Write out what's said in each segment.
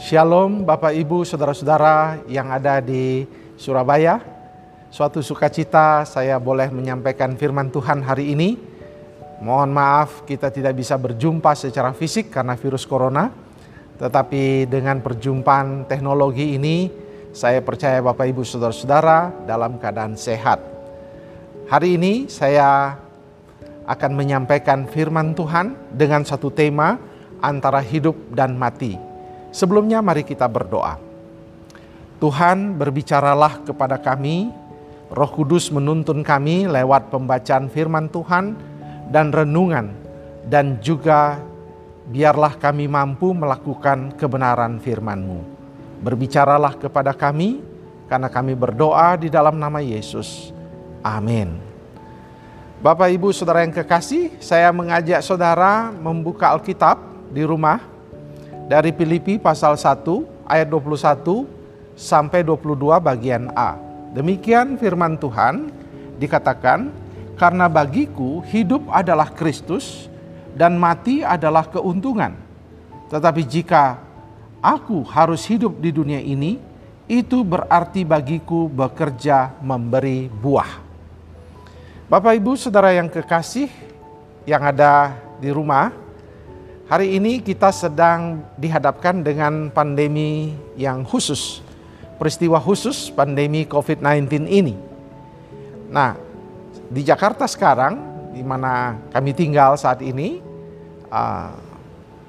Shalom Bapak Ibu Saudara-saudara yang ada di Surabaya. Suatu sukacita saya boleh menyampaikan firman Tuhan hari ini. Mohon maaf kita tidak bisa berjumpa secara fisik karena virus corona. Tetapi dengan perjumpaan teknologi ini saya percaya Bapak Ibu Saudara-saudara dalam keadaan sehat. Hari ini saya akan menyampaikan firman Tuhan dengan satu tema antara hidup dan mati Sebelumnya mari kita berdoa. Tuhan berbicaralah kepada kami, Roh Kudus menuntun kami lewat pembacaan firman Tuhan dan renungan dan juga biarlah kami mampu melakukan kebenaran firman-Mu. Berbicaralah kepada kami karena kami berdoa di dalam nama Yesus. Amin. Bapak Ibu Saudara yang kekasih, saya mengajak saudara membuka Alkitab di rumah dari Filipi pasal 1 ayat 21 sampai 22 bagian A. Demikian firman Tuhan dikatakan, karena bagiku hidup adalah Kristus dan mati adalah keuntungan. Tetapi jika aku harus hidup di dunia ini, itu berarti bagiku bekerja memberi buah. Bapak Ibu Saudara yang kekasih yang ada di rumah, Hari ini kita sedang dihadapkan dengan pandemi yang khusus, peristiwa khusus pandemi COVID-19 ini. Nah, di Jakarta sekarang, di mana kami tinggal saat ini, uh,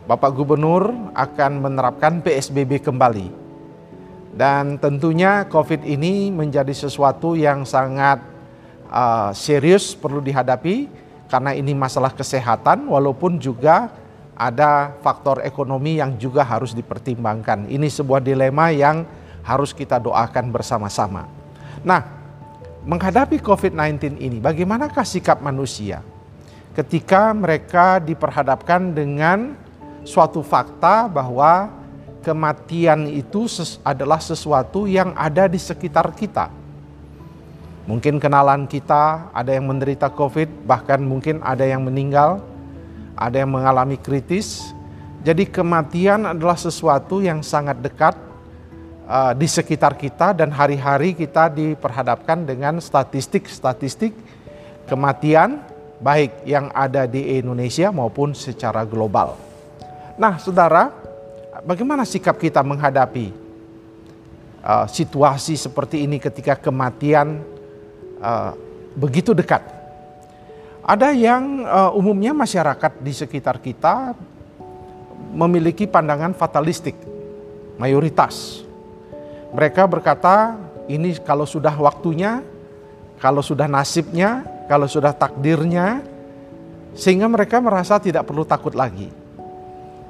Bapak Gubernur akan menerapkan PSBB kembali. Dan tentunya COVID ini menjadi sesuatu yang sangat uh, serius perlu dihadapi karena ini masalah kesehatan walaupun juga ada faktor ekonomi yang juga harus dipertimbangkan. Ini sebuah dilema yang harus kita doakan bersama-sama. Nah, menghadapi COVID-19 ini, bagaimanakah sikap manusia ketika mereka diperhadapkan dengan suatu fakta bahwa kematian itu adalah sesuatu yang ada di sekitar kita. Mungkin kenalan kita ada yang menderita COVID, bahkan mungkin ada yang meninggal ada yang mengalami kritis. Jadi kematian adalah sesuatu yang sangat dekat uh, di sekitar kita dan hari-hari kita diperhadapkan dengan statistik-statistik kematian baik yang ada di Indonesia maupun secara global. Nah, Saudara, bagaimana sikap kita menghadapi uh, situasi seperti ini ketika kematian uh, begitu dekat? Ada yang uh, umumnya masyarakat di sekitar kita memiliki pandangan fatalistik, mayoritas. Mereka berkata, ini kalau sudah waktunya, kalau sudah nasibnya, kalau sudah takdirnya, sehingga mereka merasa tidak perlu takut lagi.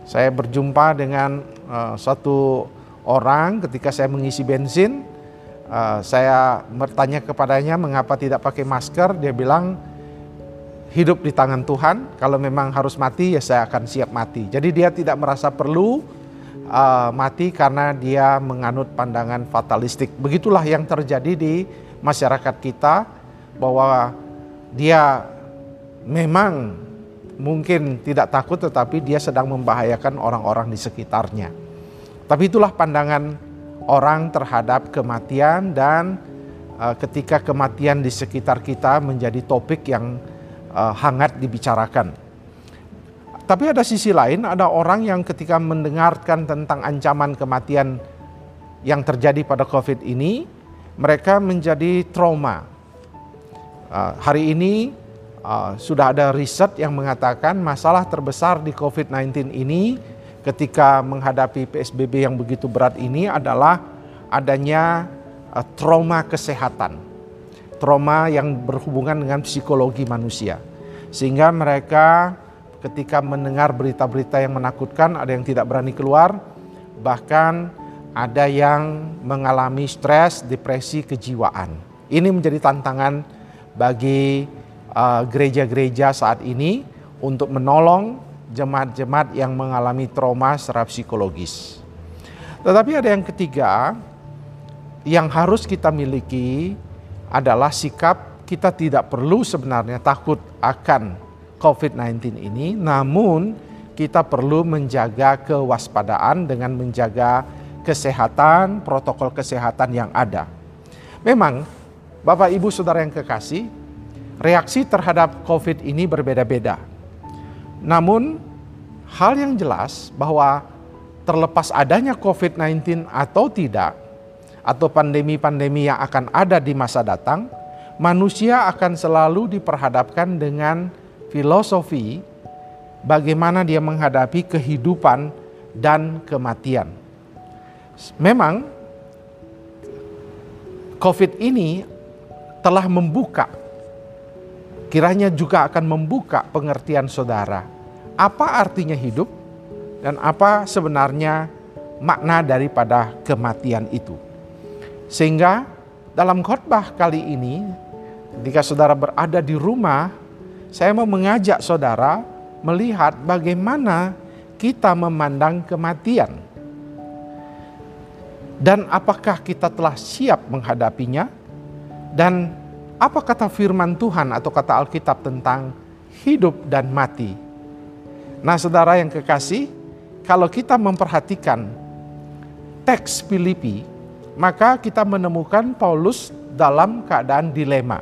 Saya berjumpa dengan uh, satu orang ketika saya mengisi bensin, uh, saya bertanya kepadanya mengapa tidak pakai masker, dia bilang hidup di tangan Tuhan. Kalau memang harus mati, ya saya akan siap mati. Jadi dia tidak merasa perlu uh, mati karena dia menganut pandangan fatalistik. Begitulah yang terjadi di masyarakat kita bahwa dia memang mungkin tidak takut tetapi dia sedang membahayakan orang-orang di sekitarnya. Tapi itulah pandangan orang terhadap kematian dan uh, ketika kematian di sekitar kita menjadi topik yang uh, hangat dibicarakan. Tapi ada sisi lain, ada orang yang ketika mendengarkan tentang ancaman kematian yang terjadi pada COVID ini, mereka menjadi trauma. Uh, hari ini uh, sudah ada riset yang mengatakan masalah terbesar di COVID-19 ini ketika menghadapi PSBB yang begitu berat ini adalah adanya uh, trauma kesehatan trauma yang berhubungan dengan psikologi manusia. Sehingga mereka ketika mendengar berita-berita yang menakutkan, ada yang tidak berani keluar, bahkan ada yang mengalami stres, depresi, kejiwaan. Ini menjadi tantangan bagi uh, gereja-gereja uh, saat ini untuk menolong jemaat-jemaat yang mengalami trauma secara psikologis. Tetapi ada yang ketiga yang harus kita miliki adalah sikap kita tidak perlu sebenarnya takut akan COVID-19 ini, namun kita perlu menjaga kewaspadaan dengan menjaga kesehatan, protokol kesehatan yang ada. Memang, Bapak Ibu Saudara yang kekasih, reaksi terhadap COVID ini berbeda-beda. Namun, hal yang jelas bahwa terlepas adanya COVID-19 atau tidak, atau pandemi-pandemi yang akan ada di masa datang, manusia akan selalu diperhadapkan dengan filosofi bagaimana dia menghadapi kehidupan dan kematian. Memang COVID ini telah membuka, kiranya juga akan membuka pengertian saudara. Apa artinya hidup dan apa sebenarnya makna daripada kematian itu. Sehingga dalam khotbah kali ini, ketika saudara berada di rumah, saya mau mengajak saudara melihat bagaimana kita memandang kematian. Dan apakah kita telah siap menghadapinya? Dan apa kata firman Tuhan atau kata Alkitab tentang hidup dan mati? Nah saudara yang kekasih, kalau kita memperhatikan teks Filipi, maka kita menemukan Paulus dalam keadaan dilema.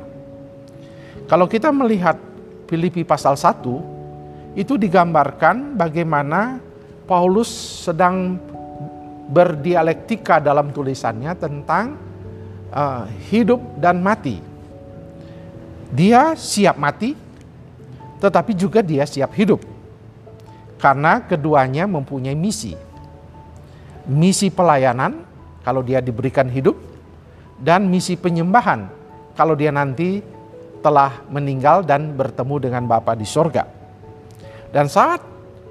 Kalau kita melihat Filipi pasal 1, itu digambarkan bagaimana Paulus sedang berdialektika dalam tulisannya tentang uh, hidup dan mati. Dia siap mati, tetapi juga dia siap hidup, karena keduanya mempunyai misi. Misi pelayanan, kalau dia diberikan hidup, dan misi penyembahan, kalau dia nanti telah meninggal dan bertemu dengan Bapa di sorga. Dan saat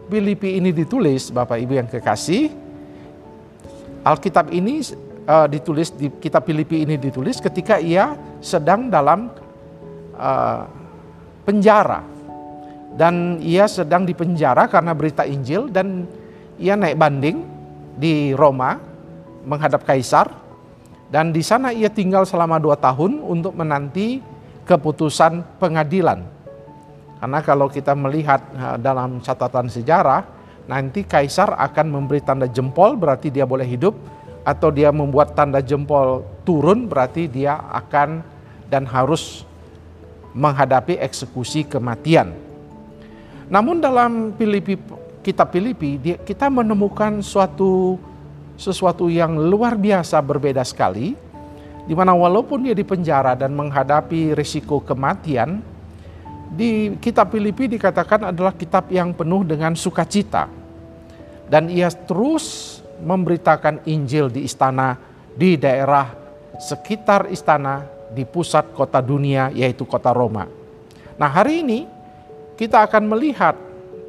Filipi ini ditulis, Bapak Ibu yang kekasih, Alkitab ini uh, ditulis di kitab Filipi ini ditulis ketika ia sedang dalam uh, penjara dan ia sedang dipenjara karena berita Injil dan ia naik banding di Roma menghadap kaisar dan di sana ia tinggal selama dua tahun untuk menanti keputusan pengadilan karena kalau kita melihat dalam catatan sejarah, nanti kaisar akan memberi tanda jempol berarti dia boleh hidup atau dia membuat tanda jempol turun berarti dia akan dan harus menghadapi eksekusi kematian. Namun dalam Filipi kitab Filipi kita menemukan suatu sesuatu yang luar biasa berbeda sekali di mana walaupun dia dipenjara dan menghadapi risiko kematian, di kitab Filipi dikatakan adalah kitab yang penuh dengan sukacita. Dan ia terus memberitakan Injil di istana, di daerah sekitar istana, di pusat kota dunia yaitu kota Roma. Nah hari ini kita akan melihat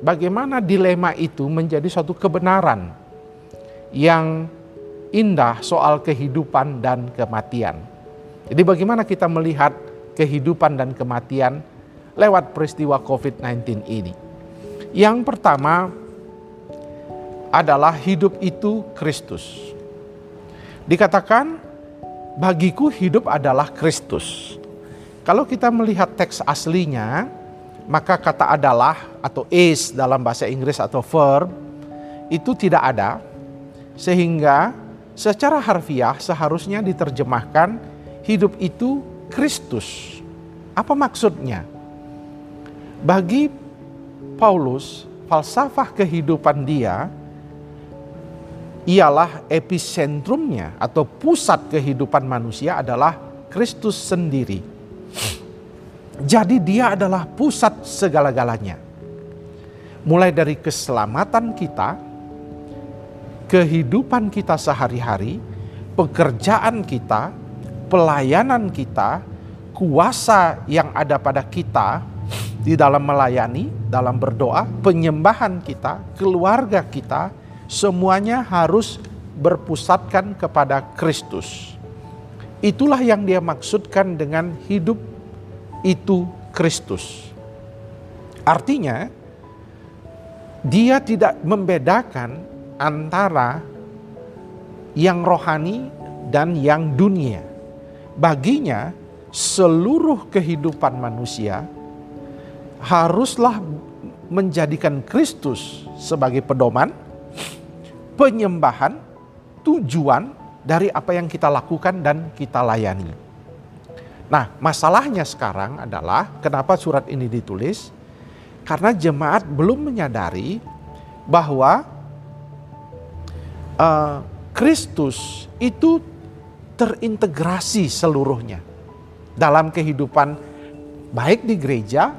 bagaimana dilema itu menjadi suatu kebenaran yang indah soal kehidupan dan kematian. Jadi bagaimana kita melihat kehidupan dan kematian lewat peristiwa COVID-19 ini. Yang pertama adalah hidup itu Kristus. Dikatakan bagiku hidup adalah Kristus. Kalau kita melihat teks aslinya, maka kata adalah atau is dalam bahasa Inggris atau verb itu tidak ada sehingga secara harfiah seharusnya diterjemahkan hidup itu Kristus. Apa maksudnya? Bagi Paulus, falsafah kehidupan dia ialah episentrumnya atau pusat kehidupan manusia adalah Kristus sendiri. Jadi dia adalah pusat segala-galanya. Mulai dari keselamatan kita, kehidupan kita sehari-hari, pekerjaan kita, pelayanan kita, kuasa yang ada pada kita, di dalam melayani, dalam berdoa, penyembahan kita, keluarga kita, semuanya harus berpusatkan kepada Kristus. Itulah yang dia maksudkan dengan hidup itu Kristus. Artinya, dia tidak membedakan antara yang rohani dan yang dunia. Baginya, seluruh kehidupan manusia haruslah menjadikan Kristus sebagai pedoman, penyembahan, tujuan dari apa yang kita lakukan dan kita layani. Nah, masalahnya sekarang adalah kenapa surat ini ditulis? Karena jemaat belum menyadari bahwa uh, Kristus itu terintegrasi seluruhnya dalam kehidupan baik di gereja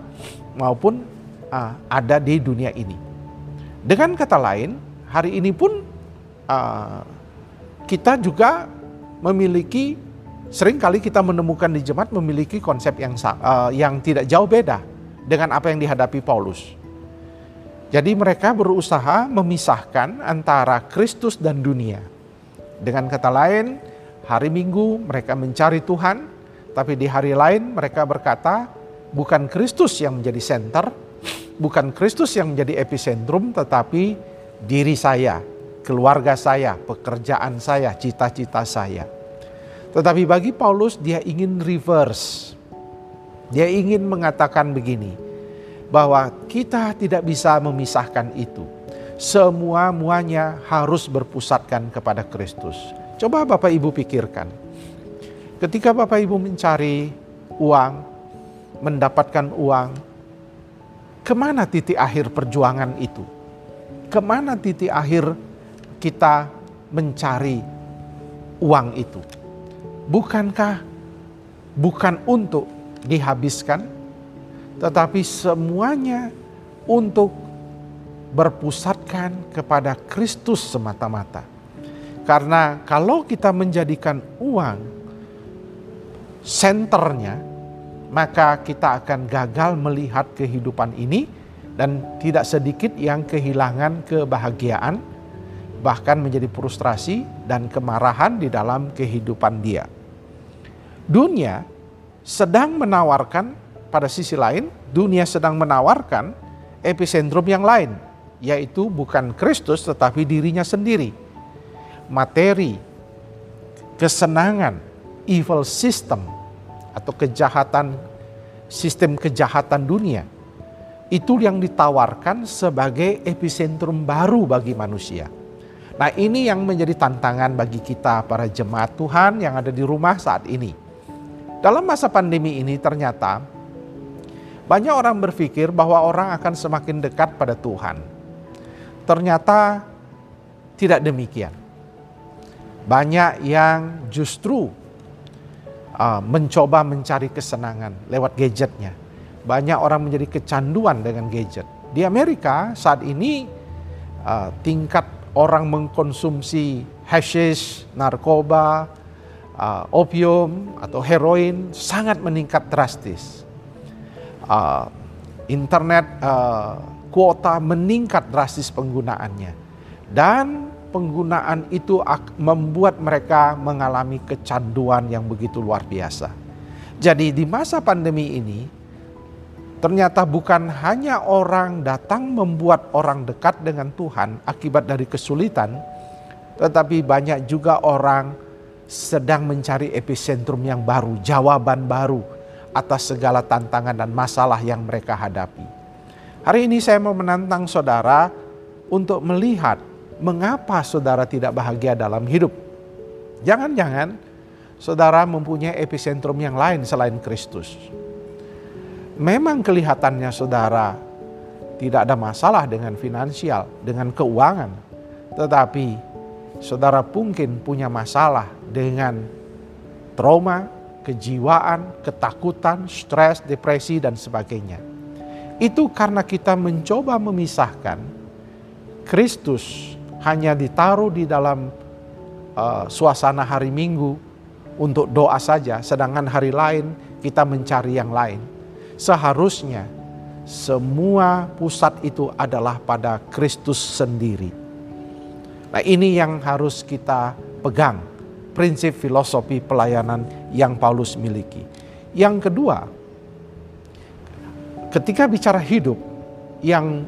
maupun uh, ada di dunia ini. Dengan kata lain, hari ini pun uh, kita juga memiliki sering kali kita menemukan di jemaat memiliki konsep yang uh, yang tidak jauh beda dengan apa yang dihadapi Paulus. Jadi mereka berusaha memisahkan antara Kristus dan dunia. Dengan kata lain, hari Minggu mereka mencari Tuhan, tapi di hari lain mereka berkata, bukan Kristus yang menjadi center, bukan Kristus yang menjadi epicentrum, tetapi diri saya, keluarga saya, pekerjaan saya, cita-cita saya. Tetapi bagi Paulus dia ingin reverse. Dia ingin mengatakan begini, bahwa kita tidak bisa memisahkan itu. Semua muanya harus berpusatkan kepada Kristus. Coba Bapak Ibu pikirkan. Ketika Bapak Ibu mencari uang, mendapatkan uang, ke mana titik akhir perjuangan itu? Ke mana titik akhir kita mencari uang itu? Bukankah bukan untuk dihabiskan, tetapi semuanya untuk berpusatkan kepada Kristus semata-mata. Karena kalau kita menjadikan uang senternya, maka kita akan gagal melihat kehidupan ini dan tidak sedikit yang kehilangan kebahagiaan, bahkan menjadi frustrasi dan kemarahan di dalam kehidupan dia. Dunia sedang menawarkan pada sisi lain, dunia sedang menawarkan epicentrum yang lain, yaitu bukan Kristus tetapi dirinya sendiri. Materi, kesenangan, evil system atau kejahatan sistem kejahatan dunia itu yang ditawarkan sebagai epicentrum baru bagi manusia. Nah, ini yang menjadi tantangan bagi kita para jemaat Tuhan yang ada di rumah saat ini. Dalam masa pandemi ini ternyata banyak orang berpikir bahwa orang akan semakin dekat pada Tuhan. Ternyata tidak demikian. Banyak yang justru uh, mencoba mencari kesenangan lewat gadgetnya. Banyak orang menjadi kecanduan dengan gadget. Di Amerika saat ini uh, tingkat orang mengkonsumsi hashish, narkoba, uh, opium atau heroin sangat meningkat drastis uh, internet uh, kuota meningkat drastis penggunaannya dan penggunaan itu membuat mereka mengalami kecanduan yang begitu luar biasa. Jadi di masa pandemi ini ternyata bukan hanya orang datang membuat orang dekat dengan Tuhan akibat dari kesulitan, tetapi banyak juga orang sedang mencari epicentrum yang baru, jawaban baru atas segala tantangan dan masalah yang mereka hadapi. Hari ini saya mau menantang saudara untuk melihat mengapa saudara tidak bahagia dalam hidup. Jangan-jangan saudara mempunyai epicentrum yang lain selain Kristus. Memang kelihatannya saudara tidak ada masalah dengan finansial, dengan keuangan, tetapi saudara mungkin punya masalah dengan trauma, kejiwaan, ketakutan, stres, depresi, dan sebagainya. Itu karena kita mencoba memisahkan Kristus hanya ditaruh di dalam uh, suasana hari Minggu untuk doa saja, sedangkan hari lain kita mencari yang lain. Seharusnya semua pusat itu adalah pada Kristus sendiri. Nah, ini yang harus kita pegang prinsip filosofi pelayanan yang Paulus miliki. Yang kedua, ketika bicara hidup yang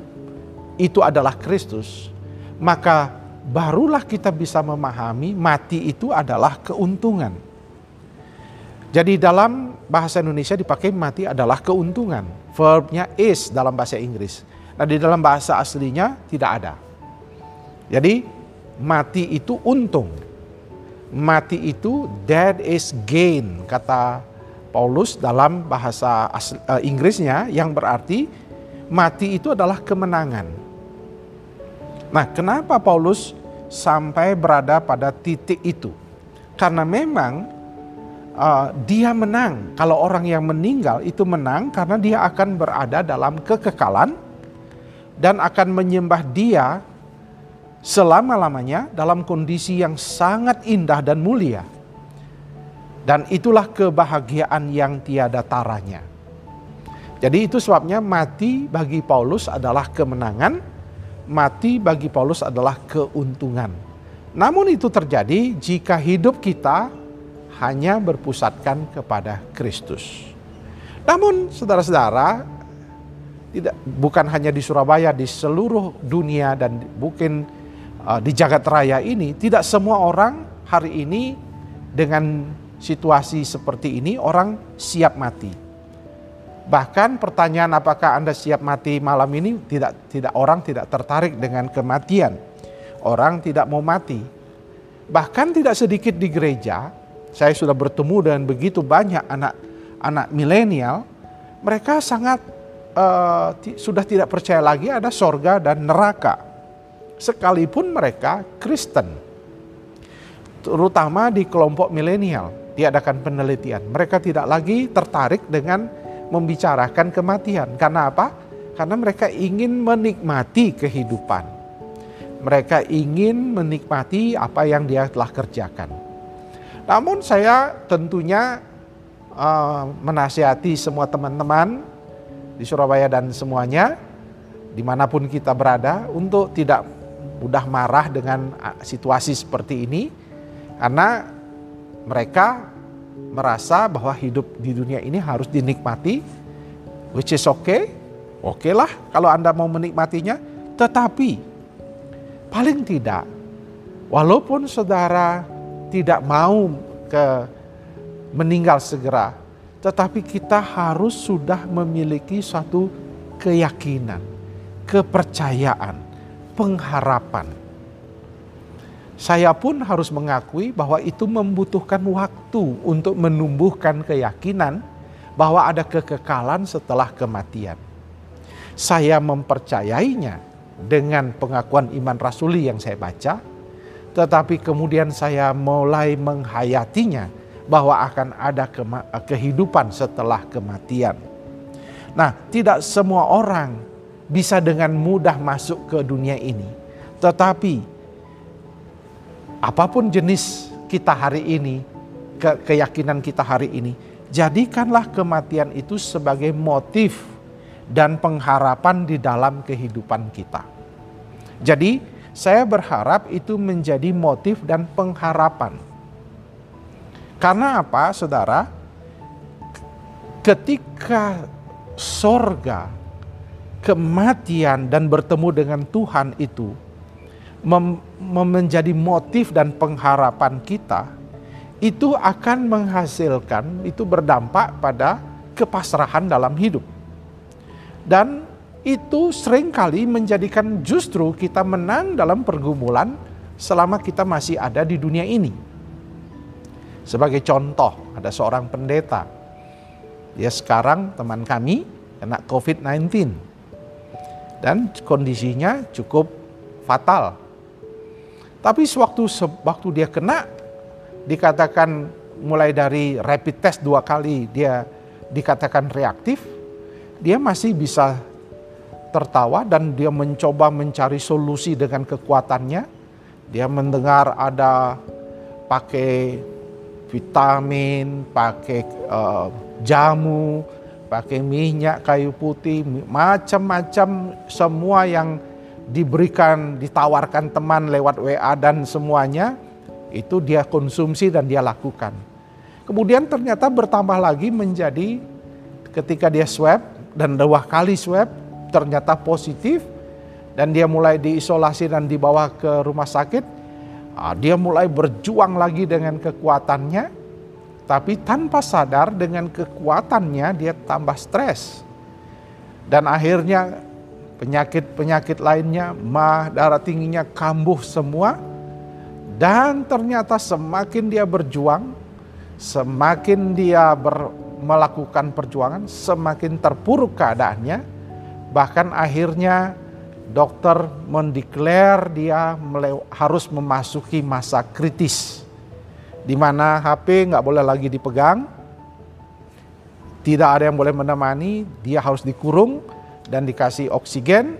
itu adalah Kristus, maka barulah kita bisa memahami mati itu adalah keuntungan. Jadi dalam bahasa Indonesia dipakai mati adalah keuntungan. Verbnya is dalam bahasa Inggris. Nah di dalam bahasa aslinya tidak ada. Jadi mati itu untung. Mati itu dead is gain kata Paulus dalam bahasa uh, Inggrisnya yang berarti mati itu adalah kemenangan. Nah, kenapa Paulus sampai berada pada titik itu? Karena memang uh, dia menang. Kalau orang yang meninggal itu menang karena dia akan berada dalam kekekalan dan akan menyembah dia selama-lamanya dalam kondisi yang sangat indah dan mulia. Dan itulah kebahagiaan yang tiada taranya. Jadi itu sebabnya mati bagi Paulus adalah kemenangan, mati bagi Paulus adalah keuntungan. Namun itu terjadi jika hidup kita hanya berpusatkan kepada Kristus. Namun saudara-saudara, tidak bukan hanya di Surabaya, di seluruh dunia dan mungkin uh, di jagat raya ini tidak semua orang hari ini dengan situasi seperti ini orang siap mati. Bahkan pertanyaan apakah Anda siap mati malam ini tidak tidak orang tidak tertarik dengan kematian. Orang tidak mau mati. Bahkan tidak sedikit di gereja, saya sudah bertemu dengan begitu banyak anak-anak milenial, mereka sangat uh, sudah tidak percaya lagi ada sorga dan neraka sekalipun mereka Kristen. Terutama di kelompok milenial, diadakan penelitian. Mereka tidak lagi tertarik dengan membicarakan kematian. Karena apa? Karena mereka ingin menikmati kehidupan. Mereka ingin menikmati apa yang dia telah kerjakan. Namun saya tentunya uh, menasihati semua teman-teman di Surabaya dan semuanya, di mana pun kita berada, untuk tidak mudah marah dengan situasi seperti ini karena mereka merasa bahwa hidup di dunia ini harus dinikmati which is okay oke okay lah kalau anda mau menikmatinya. Tetapi paling tidak walaupun saudara tidak mau ke meninggal segera tetapi kita harus sudah memiliki suatu keyakinan kepercayaan pengharapan. Saya pun harus mengakui bahwa itu membutuhkan waktu untuk menumbuhkan keyakinan bahwa ada kekekalan setelah kematian. Saya mempercayainya dengan pengakuan iman rasuli yang saya baca, tetapi kemudian saya mulai menghayatinya bahwa akan ada kehidupan setelah kematian. Nah, tidak semua orang bisa dengan mudah masuk ke dunia ini. Tetapi apa pun jenis kita hari ini, ke keyakinan kita hari ini, jadikanlah kematian itu sebagai motif dan pengharapan di dalam kehidupan kita. Jadi, saya berharap itu menjadi motif dan pengharapan. Karena apa, saudara? Ketika sorga kematian dan bertemu dengan Tuhan itu mem menjadi motif dan pengharapan kita, itu akan menghasilkan, itu berdampak pada kepasrahan dalam hidup. Dan itu sering kali menjadikan justru kita menang dalam pergumulan selama kita masih ada di dunia ini. Sebagai contoh, ada seorang pendeta. Dia sekarang teman kami kena COVID-19 dan kondisinya cukup fatal. Tapi sewaktu waktu dia kena dikatakan mulai dari rapid test dua kali dia dikatakan reaktif, dia masih bisa tertawa dan dia mencoba mencari solusi dengan kekuatannya. Dia mendengar ada pakai vitamin, pakai uh, jamu, pakai minyak kayu putih, macam-macam semua yang diberikan, ditawarkan teman lewat WA dan semuanya itu dia konsumsi dan dia lakukan. Kemudian ternyata bertambah lagi menjadi ketika dia swab dan dua kali swab ternyata positif dan dia mulai diisolasi dan dibawa ke rumah sakit. Ah, dia mulai berjuang lagi dengan kekuatannya tapi tanpa sadar dengan kekuatannya dia tambah stres. Dan akhirnya penyakit-penyakit lainnya, mah, darah tingginya kambuh semua. Dan ternyata semakin dia berjuang, semakin dia ber, melakukan perjuangan, semakin terpuruk keadaannya. Bahkan akhirnya dokter mendeklar dia harus memasuki masa kritis di mana HP nggak boleh lagi dipegang, tidak ada yang boleh menemani, dia harus dikurung dan dikasih oksigen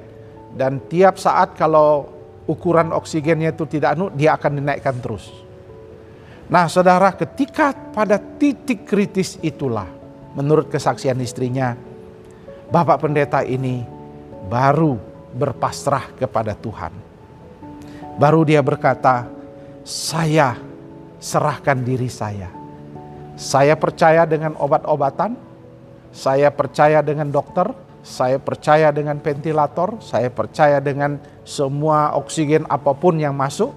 dan tiap saat kalau ukuran oksigennya itu tidak anu dia akan dinaikkan terus. Nah, saudara, ketika pada titik kritis itulah, menurut kesaksian istrinya, Bapak Pendeta ini baru berpasrah kepada Tuhan. Baru dia berkata, "Saya serahkan diri saya. Saya percaya dengan obat-obatan, saya percaya dengan dokter, saya percaya dengan ventilator, saya percaya dengan semua oksigen apa pun yang masuk,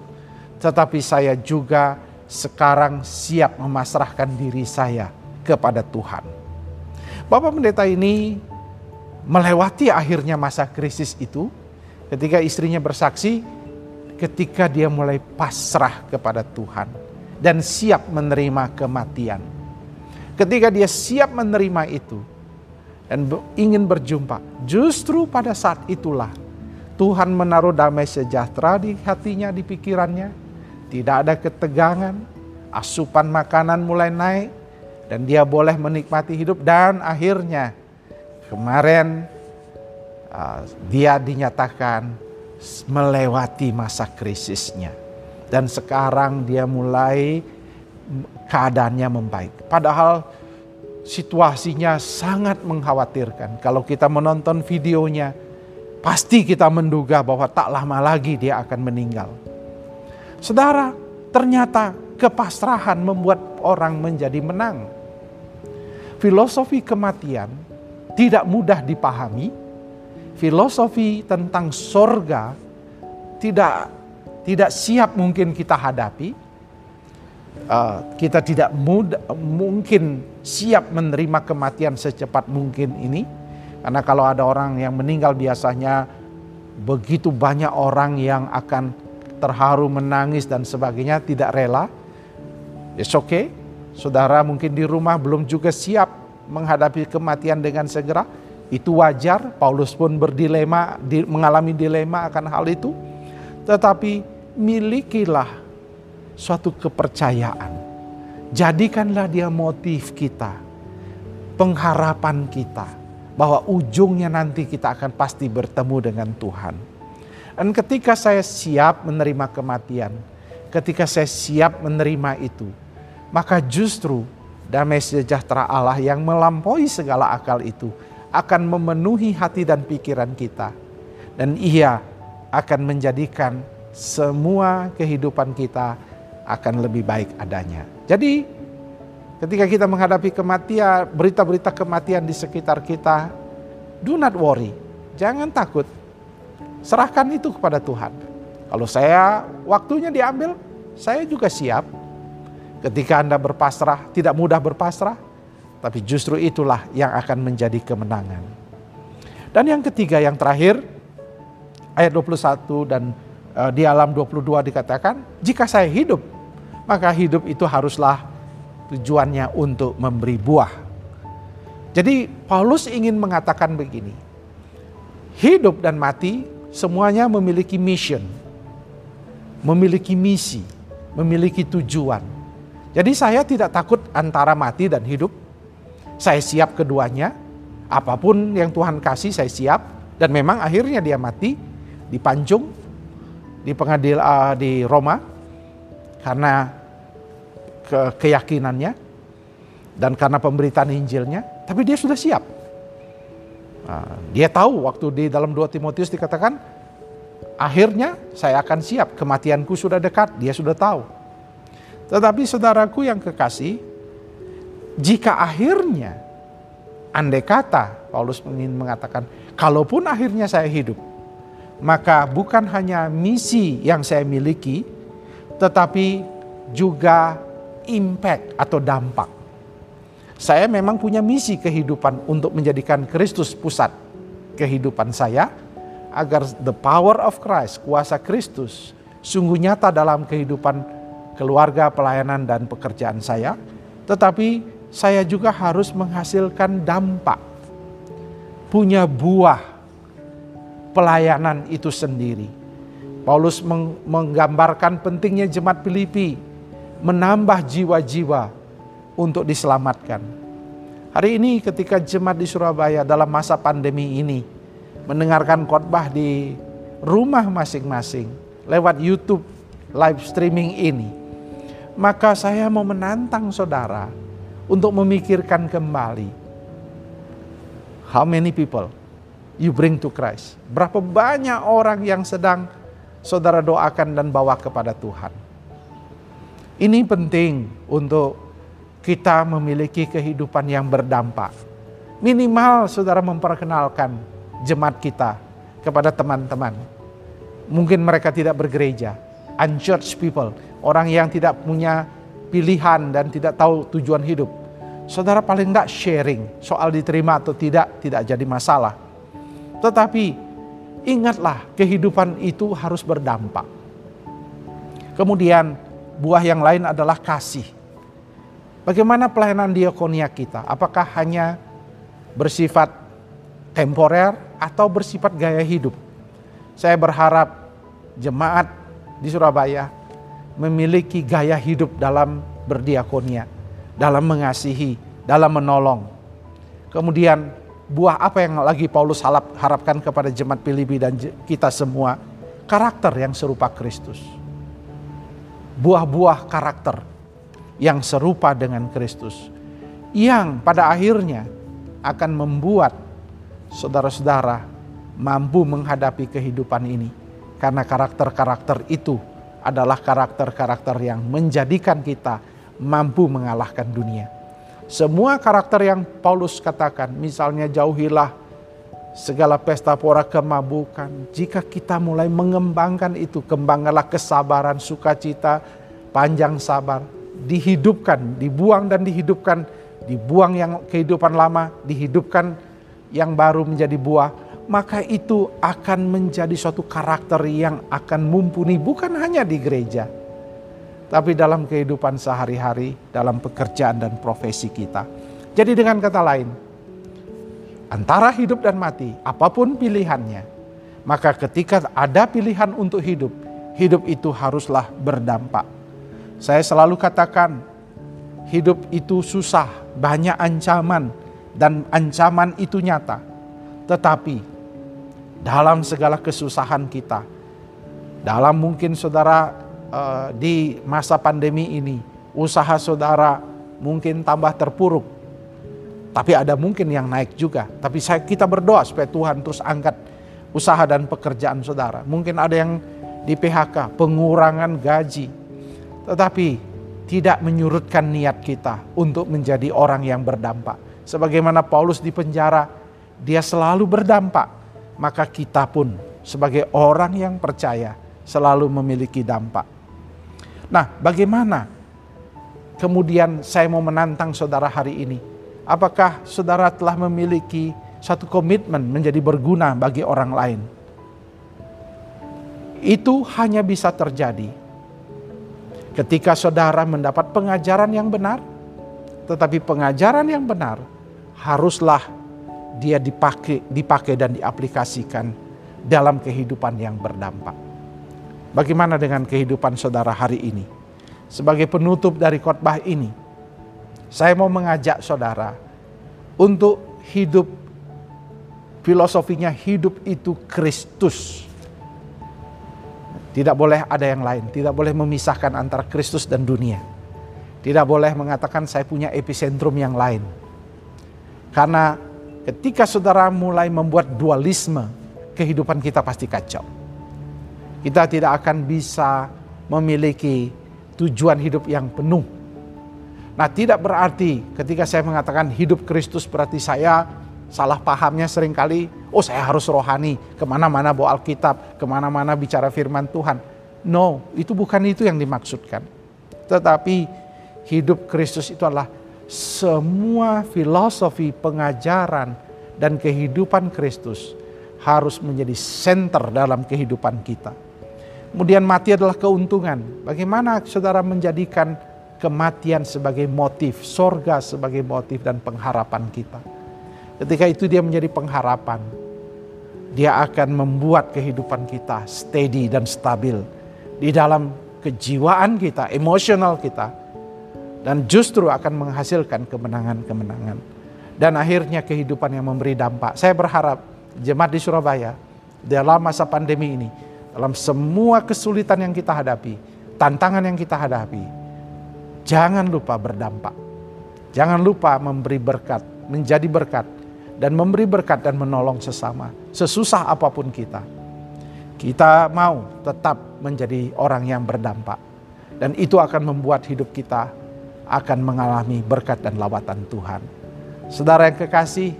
tetapi saya juga sekarang siap memasrahkan diri saya kepada Tuhan. Bapak pendeta ini melewati akhirnya masa krisis itu ketika istrinya bersaksi ketika dia mulai pasrah kepada Tuhan dan siap menerima kematian. Ketika dia siap menerima itu dan ingin berjumpa, justru pada saat itulah Tuhan menaruh damai sejahtera di hatinya, di pikirannya. Tidak ada ketegangan, asupan makanan mulai naik, dan dia boleh menikmati hidup. Dan akhirnya kemarin uh, dia dinyatakan melewati masa krisisnya dan sekarang dia mulai keadaannya membaik. Padahal situasinya sangat mengkhawatirkan. Kalau kita menonton videonya, pasti kita menduga bahwa tak lama lagi dia akan meninggal. Saudara, ternyata kepasrahan membuat orang menjadi menang. Filosofi kematian tidak mudah dipahami. Filosofi tentang sorga tidak tidak siap mungkin kita hadapi, uh, kita tidak mudah, mungkin siap menerima kematian secepat mungkin ini. Karena kalau ada orang yang meninggal biasanya begitu banyak orang yang akan terharu menangis dan sebagainya tidak rela. It's okay. Saudara mungkin di rumah belum juga siap menghadapi kematian dengan segera. Itu wajar. Paulus pun berdilema, mengalami dilema akan hal itu. Tetapi milikilah suatu kepercayaan. Jadikanlah dia motif kita, pengharapan kita, bahwa ujungnya nanti kita akan pasti bertemu dengan Tuhan. Dan ketika saya siap menerima kematian, ketika saya siap menerima itu, maka justru damai sejahtera Allah yang melampaui segala akal itu akan memenuhi hati dan pikiran kita. Dan ia akan menjadikan semua kehidupan kita akan lebih baik adanya. Jadi ketika kita menghadapi kematian, berita-berita kematian di sekitar kita, do not worry, jangan takut. Serahkan itu kepada Tuhan. Kalau saya waktunya diambil, saya juga siap. Ketika Anda berpasrah, tidak mudah berpasrah, tapi justru itulah yang akan menjadi kemenangan. Dan yang ketiga, yang terakhir, ayat 21 dan di alam 22 dikatakan, jika saya hidup, maka hidup itu haruslah tujuannya untuk memberi buah. Jadi Paulus ingin mengatakan begini, hidup dan mati semuanya memiliki mission, memiliki misi, memiliki tujuan. Jadi saya tidak takut antara mati dan hidup. Saya siap keduanya, apa pun yang Tuhan kasih saya siap. Dan memang akhirnya dia mati, dipancung, di pengadil uh, di Roma karena ke keyakinannya dan karena pemberitaan Injilnya, tapi dia sudah siap. Uh, dia tahu waktu di dalam 2 Timotius dikatakan, akhirnya saya akan siap, kematianku sudah dekat, dia sudah tahu. Tetapi saudaraku yang kekasih, jika akhirnya andai kata Paulus ingin mengatakan, kalaupun akhirnya saya hidup, maka bukan hanya misi yang saya miliki, tetapi juga impact atau dampak. Saya memang punya misi kehidupan untuk menjadikan Kristus pusat kehidupan saya agar the power of Christ, kuasa Kristus sungguh nyata dalam kehidupan keluarga, pelayanan dan pekerjaan saya. Tetapi saya juga harus menghasilkan dampak. Punya buah pelayanan itu sendiri. Paulus menggambarkan pentingnya jemaat Filipi menambah jiwa-jiwa untuk diselamatkan. Hari ini ketika jemaat di Surabaya dalam masa pandemi ini mendengarkan khotbah di rumah masing-masing lewat YouTube live streaming ini, maka saya mau menantang saudara untuk memikirkan kembali how many people you bring to Christ. Berapa banyak orang yang sedang saudara doakan dan bawa kepada Tuhan. Ini penting untuk kita memiliki kehidupan yang berdampak. Minimal saudara memperkenalkan jemaat kita kepada teman-teman. Mungkin mereka tidak bergereja, unchurched people, orang yang tidak punya pilihan dan tidak tahu tujuan hidup. Saudara paling tidak sharing soal diterima atau tidak, tidak jadi masalah. Tetapi ingatlah kehidupan itu harus berdampak. Kemudian buah yang lain adalah kasih. Bagaimana pelayanan diakonia kita? Apakah hanya bersifat temporer atau bersifat gaya hidup? Saya berharap jemaat di Surabaya memiliki gaya hidup dalam berdiakonia, dalam mengasihi, dalam menolong. Kemudian buah apa yang lagi Paulus harapkan kepada jemaat Filipi dan kita semua? Karakter yang serupa Kristus. Buah-buah karakter yang serupa dengan Kristus. Yang pada akhirnya akan membuat saudara-saudara mampu menghadapi kehidupan ini. Karena karakter-karakter itu adalah karakter-karakter yang menjadikan kita mampu mengalahkan dunia. Semua karakter yang Paulus katakan, misalnya jauhilah segala pesta pora kemabukan. Jika kita mulai mengembangkan itu, kembangkanlah kesabaran, sukacita, panjang sabar, dihidupkan, dibuang dan dihidupkan, dibuang yang kehidupan lama, dihidupkan yang baru menjadi buah, maka itu akan menjadi suatu karakter yang akan mumpuni bukan hanya di gereja, tapi dalam kehidupan sehari-hari, dalam pekerjaan dan profesi kita. Jadi dengan kata lain, antara hidup dan mati, apa pun pilihannya, maka ketika ada pilihan untuk hidup, hidup itu haruslah berdampak saya selalu katakan, hidup itu susah, banyak ancaman, dan ancaman itu nyata. Tetapi dalam segala kesusahan kita, dalam mungkin saudara uh, di masa pandemi ini, usaha saudara mungkin tambah terpuruk, tapi ada mungkin yang naik juga. Tapi saya kita berdoa supaya Tuhan terus angkat usaha dan pekerjaan saudara. Mungkin ada yang di PHK, pengurangan gaji, tetapi tidak menyurutkan niat kita untuk menjadi orang yang berdampak. Sebagaimana Paulus di penjara, dia selalu berdampak, maka kita pun sebagai orang yang percaya selalu memiliki dampak. Nah, bagaimana kemudian saya mau menantang saudara hari ini? Apakah saudara telah memiliki satu komitmen menjadi berguna bagi orang lain? Itu hanya bisa terjadi Ketika saudara mendapat pengajaran yang benar, tetapi pengajaran yang benar haruslah dia dipakai, dipakai dan diaplikasikan dalam kehidupan yang berdampak. Bagaimana dengan kehidupan saudara hari ini? Sebagai penutup dari khotbah ini, saya mau mengajak saudara untuk hidup filosofinya hidup itu Kristus tidak boleh ada yang lain, tidak boleh memisahkan antara Kristus dan dunia. Tidak boleh mengatakan saya punya epicentrum yang lain. Karena ketika saudara mulai membuat dualisme, kehidupan kita pasti kacau. Kita tidak akan bisa memiliki tujuan hidup yang penuh. Nah, tidak berarti ketika saya mengatakan hidup Kristus berarti saya salah pahamnya sering kali, oh saya harus rohani, ke mana-mana bawa Alkitab, ke mana-mana bicara firman Tuhan. No, itu bukan itu yang dimaksudkan. Tetapi hidup Kristus itu adalah semua filosofi pengajaran dan kehidupan Kristus harus menjadi center dalam kehidupan kita. Kemudian mati adalah keuntungan. Bagaimana saudara menjadikan kematian sebagai motif, sorga sebagai motif dan pengharapan kita. Ketika itu dia menjadi pengharapan. Dia akan membuat kehidupan kita steady dan stabil. Di dalam kejiwaan kita, emosional kita. Dan justru akan menghasilkan kemenangan-kemenangan. Dan akhirnya kehidupan yang memberi dampak. Saya berharap jemaat di Surabaya dalam masa pandemi ini dalam semua kesulitan yang kita hadapi, tantangan yang kita hadapi, jangan lupa berdampak. Jangan lupa memberi berkat, menjadi berkat, dan memberi berkat dan menolong sesama, sesusah apa pun kita. Kita mau tetap menjadi orang yang berdampak, dan itu akan membuat hidup kita akan mengalami berkat dan lawatan Tuhan. Saudara yang kekasih,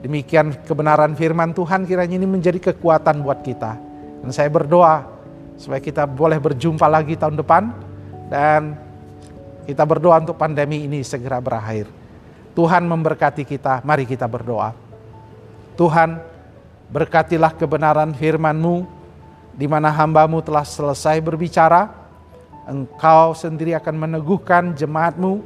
demikian kebenaran firman Tuhan kiranya ini menjadi kekuatan buat kita dan saya berdoa supaya kita boleh berjumpa lagi tahun depan dan kita berdoa untuk pandemi ini segera berakhir. Tuhan memberkati kita, mari kita berdoa. Tuhan, berkatilah kebenaran firman-Mu di mana hambamu telah selesai berbicara. Engkau sendiri akan meneguhkan jemaat-Mu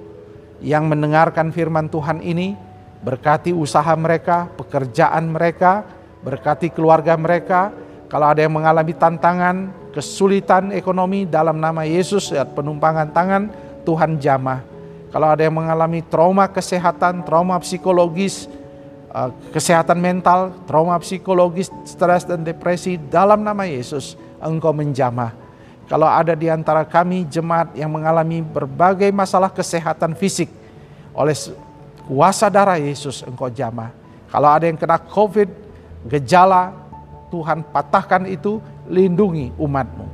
yang mendengarkan firman Tuhan ini. Berkati usaha mereka, pekerjaan mereka, berkati keluarga mereka, kalau ada yang mengalami tantangan, kesulitan ekonomi dalam nama Yesus, ya, penumpangan tangan, Tuhan jamah. Kalau ada yang mengalami trauma kesehatan, trauma psikologis, eh, kesehatan mental, trauma psikologis, stres dan depresi, dalam nama Yesus, engkau menjamah. Kalau ada di antara kami jemaat yang mengalami berbagai masalah kesehatan fisik, oleh kuasa darah Yesus engkau jamah. Kalau ada yang kena COVID, gejala Tuhan patahkan itu, lindungi umatmu.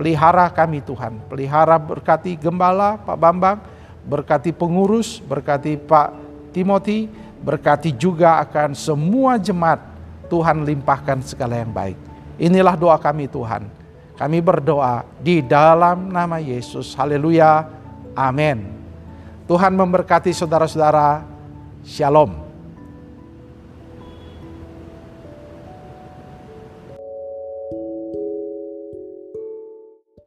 Pelihara kami Tuhan, pelihara berkati gembala Pak Bambang, berkati pengurus, berkati Pak Timothy, berkati juga akan semua jemaat Tuhan limpahkan segala yang baik. Inilah doa kami Tuhan. Kami berdoa di dalam nama Yesus. Haleluya. Amin. Tuhan memberkati saudara-saudara. Shalom.